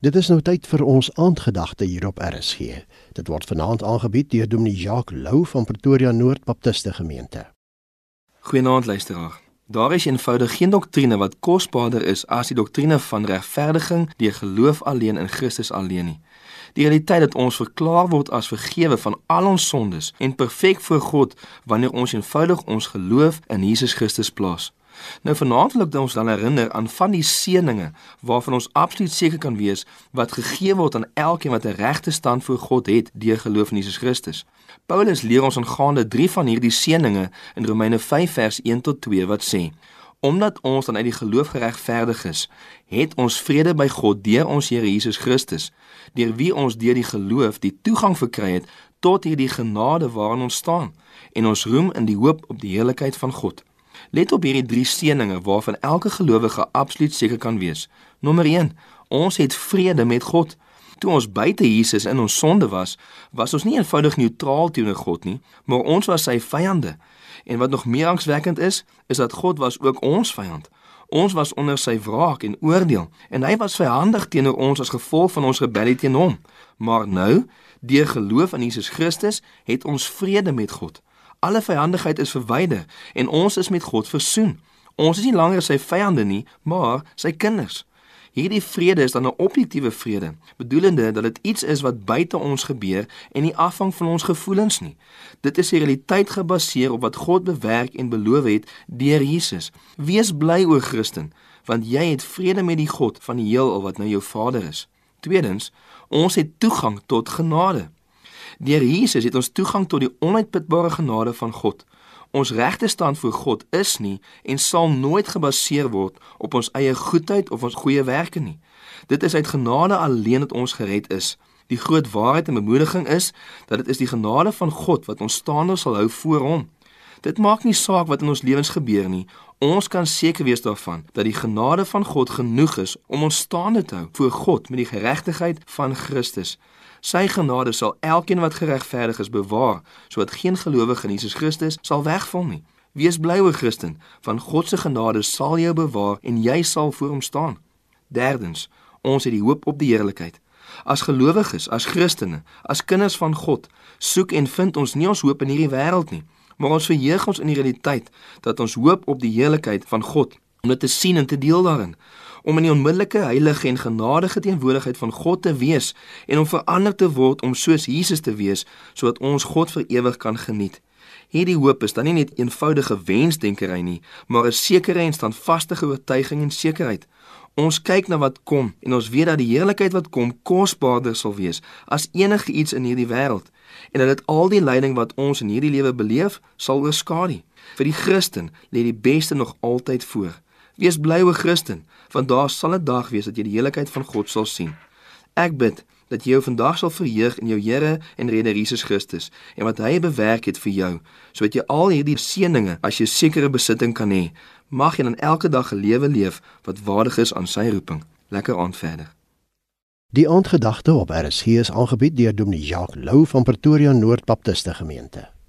Dit is nou tyd vir ons aandgedagte hier op RSG. Dit word vanaand aangebied deur Dominee Jacques Lou van Pretoria Noord Baptiste Gemeente. Goeienaand luisteraar. Daar is eenvoudig geen doktrine wat kosbaarder is as die doktrine van regverdiging deur geloof alleen in Christus alleen nie. Die realiteit dat ons verklaar word as vergewe van al ons sondes en perfek voor God wanneer ons eenvoudig ons geloof in Jesus Christus plaas. Nou vanaand wil ek ons dan herinner aan van die seëninge waarvan ons absoluut seker kan wees wat gegee word aan elkeen wat 'n regte stand voor God het deur geloof in Jesus Christus. Paulus leer ons aangaande drie van hierdie seëninge in Romeine 5 vers 1 tot 2 wat sê: Omdat ons dan uit die geloof geregverdig is, het ons vrede by God deur ons Here Jesus Christus, deur wie ons deur die geloof die toegang verkry het tot hierdie genade waarin ons staan en ons roem in die hoop op die heerlikheid van God. Let op hierdie drie seëninge waarvan elke gelowige absoluut seker kan wees. Nommer 1: Ons het vrede met God. Toe ons buite Jesus in ons sonde was, was ons nie eenvoudig neutraal teenoor God nie, maar ons was sy vyande. En wat nog meer angswekkend is, is dat God was ook ons vyand. Ons was onder sy wraak en oordeel en hy was vyandig teenoor ons as gevolg van ons rebellie teen hom. Maar nou, deur geloof in Jesus Christus, het ons vrede met God. Alle vyandigheid is verwyder en ons is met God versoen. Ons is nie langer sy vyande nie, maar sy kinders. Hierdie vrede is dan 'n objektiewe vrede, bedoelende dat dit iets is wat buite ons gebeur en nie afhang van ons gevoelens nie. Dit is 'n realiteit gebaseer op wat God bewerk en beloof het deur Jesus. Wees bly o Christen, want jy het vrede met die God van die heelal wat nou jou Vader is. Tweedens, ons het toegang tot genade. Deur Jesus het ons toegang tot die onuitputbare genade van God. Ons regte stand voor God is nie en sal nooit gebaseer word op ons eie goedheid of ons goeie werke nie. Dit is uit genade alleen dat ons gered is. Die groot waarheid en bemoediging is dat dit is die genade van God wat ons staande sal hou voor hom. Dit maak nie saak wat in ons lewens gebeur nie. Ons kan seker wees daarvan dat die genade van God genoeg is om ons staande te hou voor God met die geregtigheid van Christus. Sy genade sal elkeen wat geregverdig is bewaar, sodat geen gelowige in Jesus Christus sal wegval nie. Wees bly o Christen, van God se genade sal jou bewaar en jy sal voor hom staan. Derdens, ons het die hoop op die heerlikheid. As gelowiges, as Christene, as kinders van God, soek en vind ons nie ons hoop in hierdie wêreld nie, maar ons verheug ons in die realiteit dat ons hoop op die heerlikheid van God, om dit te sien en te deel daarin om in die onmiddellike heilige en genadige teenwoordigheid van God te wees en om verander te word om soos Jesus te wees sodat ons God vir ewig kan geniet. Hierdie hoop is dan nie net eenvoudige wensdenkery nie, maar 'n sekere en standvaste oortuiging en sekerheid. Ons kyk na wat kom en ons weet dat die heerlikheid wat kom kosbaarder sal wees as enige iets in hierdie wêreld en dat dit al die lyding wat ons in hierdie lewe beleef sal oorskadu. Vir die Christen lê die beste nog altyd voor. Wees bly o Christen, want daar sal 'n dag wees dat jy die heiligheid van God sal sien. Ek bid dat jy jou vandag sal verheug in jou Here en Redder Jesus Christus en wat hy bewerk het vir jou, sodat jy al hierdie seënings as jy sekere besitting kan hê, mag jy dan elke dag 'n lewe leef wat waardig is aan sy roeping. Lekker aand verder. Die aandgedagte op RSG is aangebied deur Dominee Jacques Lou van Pretoria Noord Baptiste Gemeente.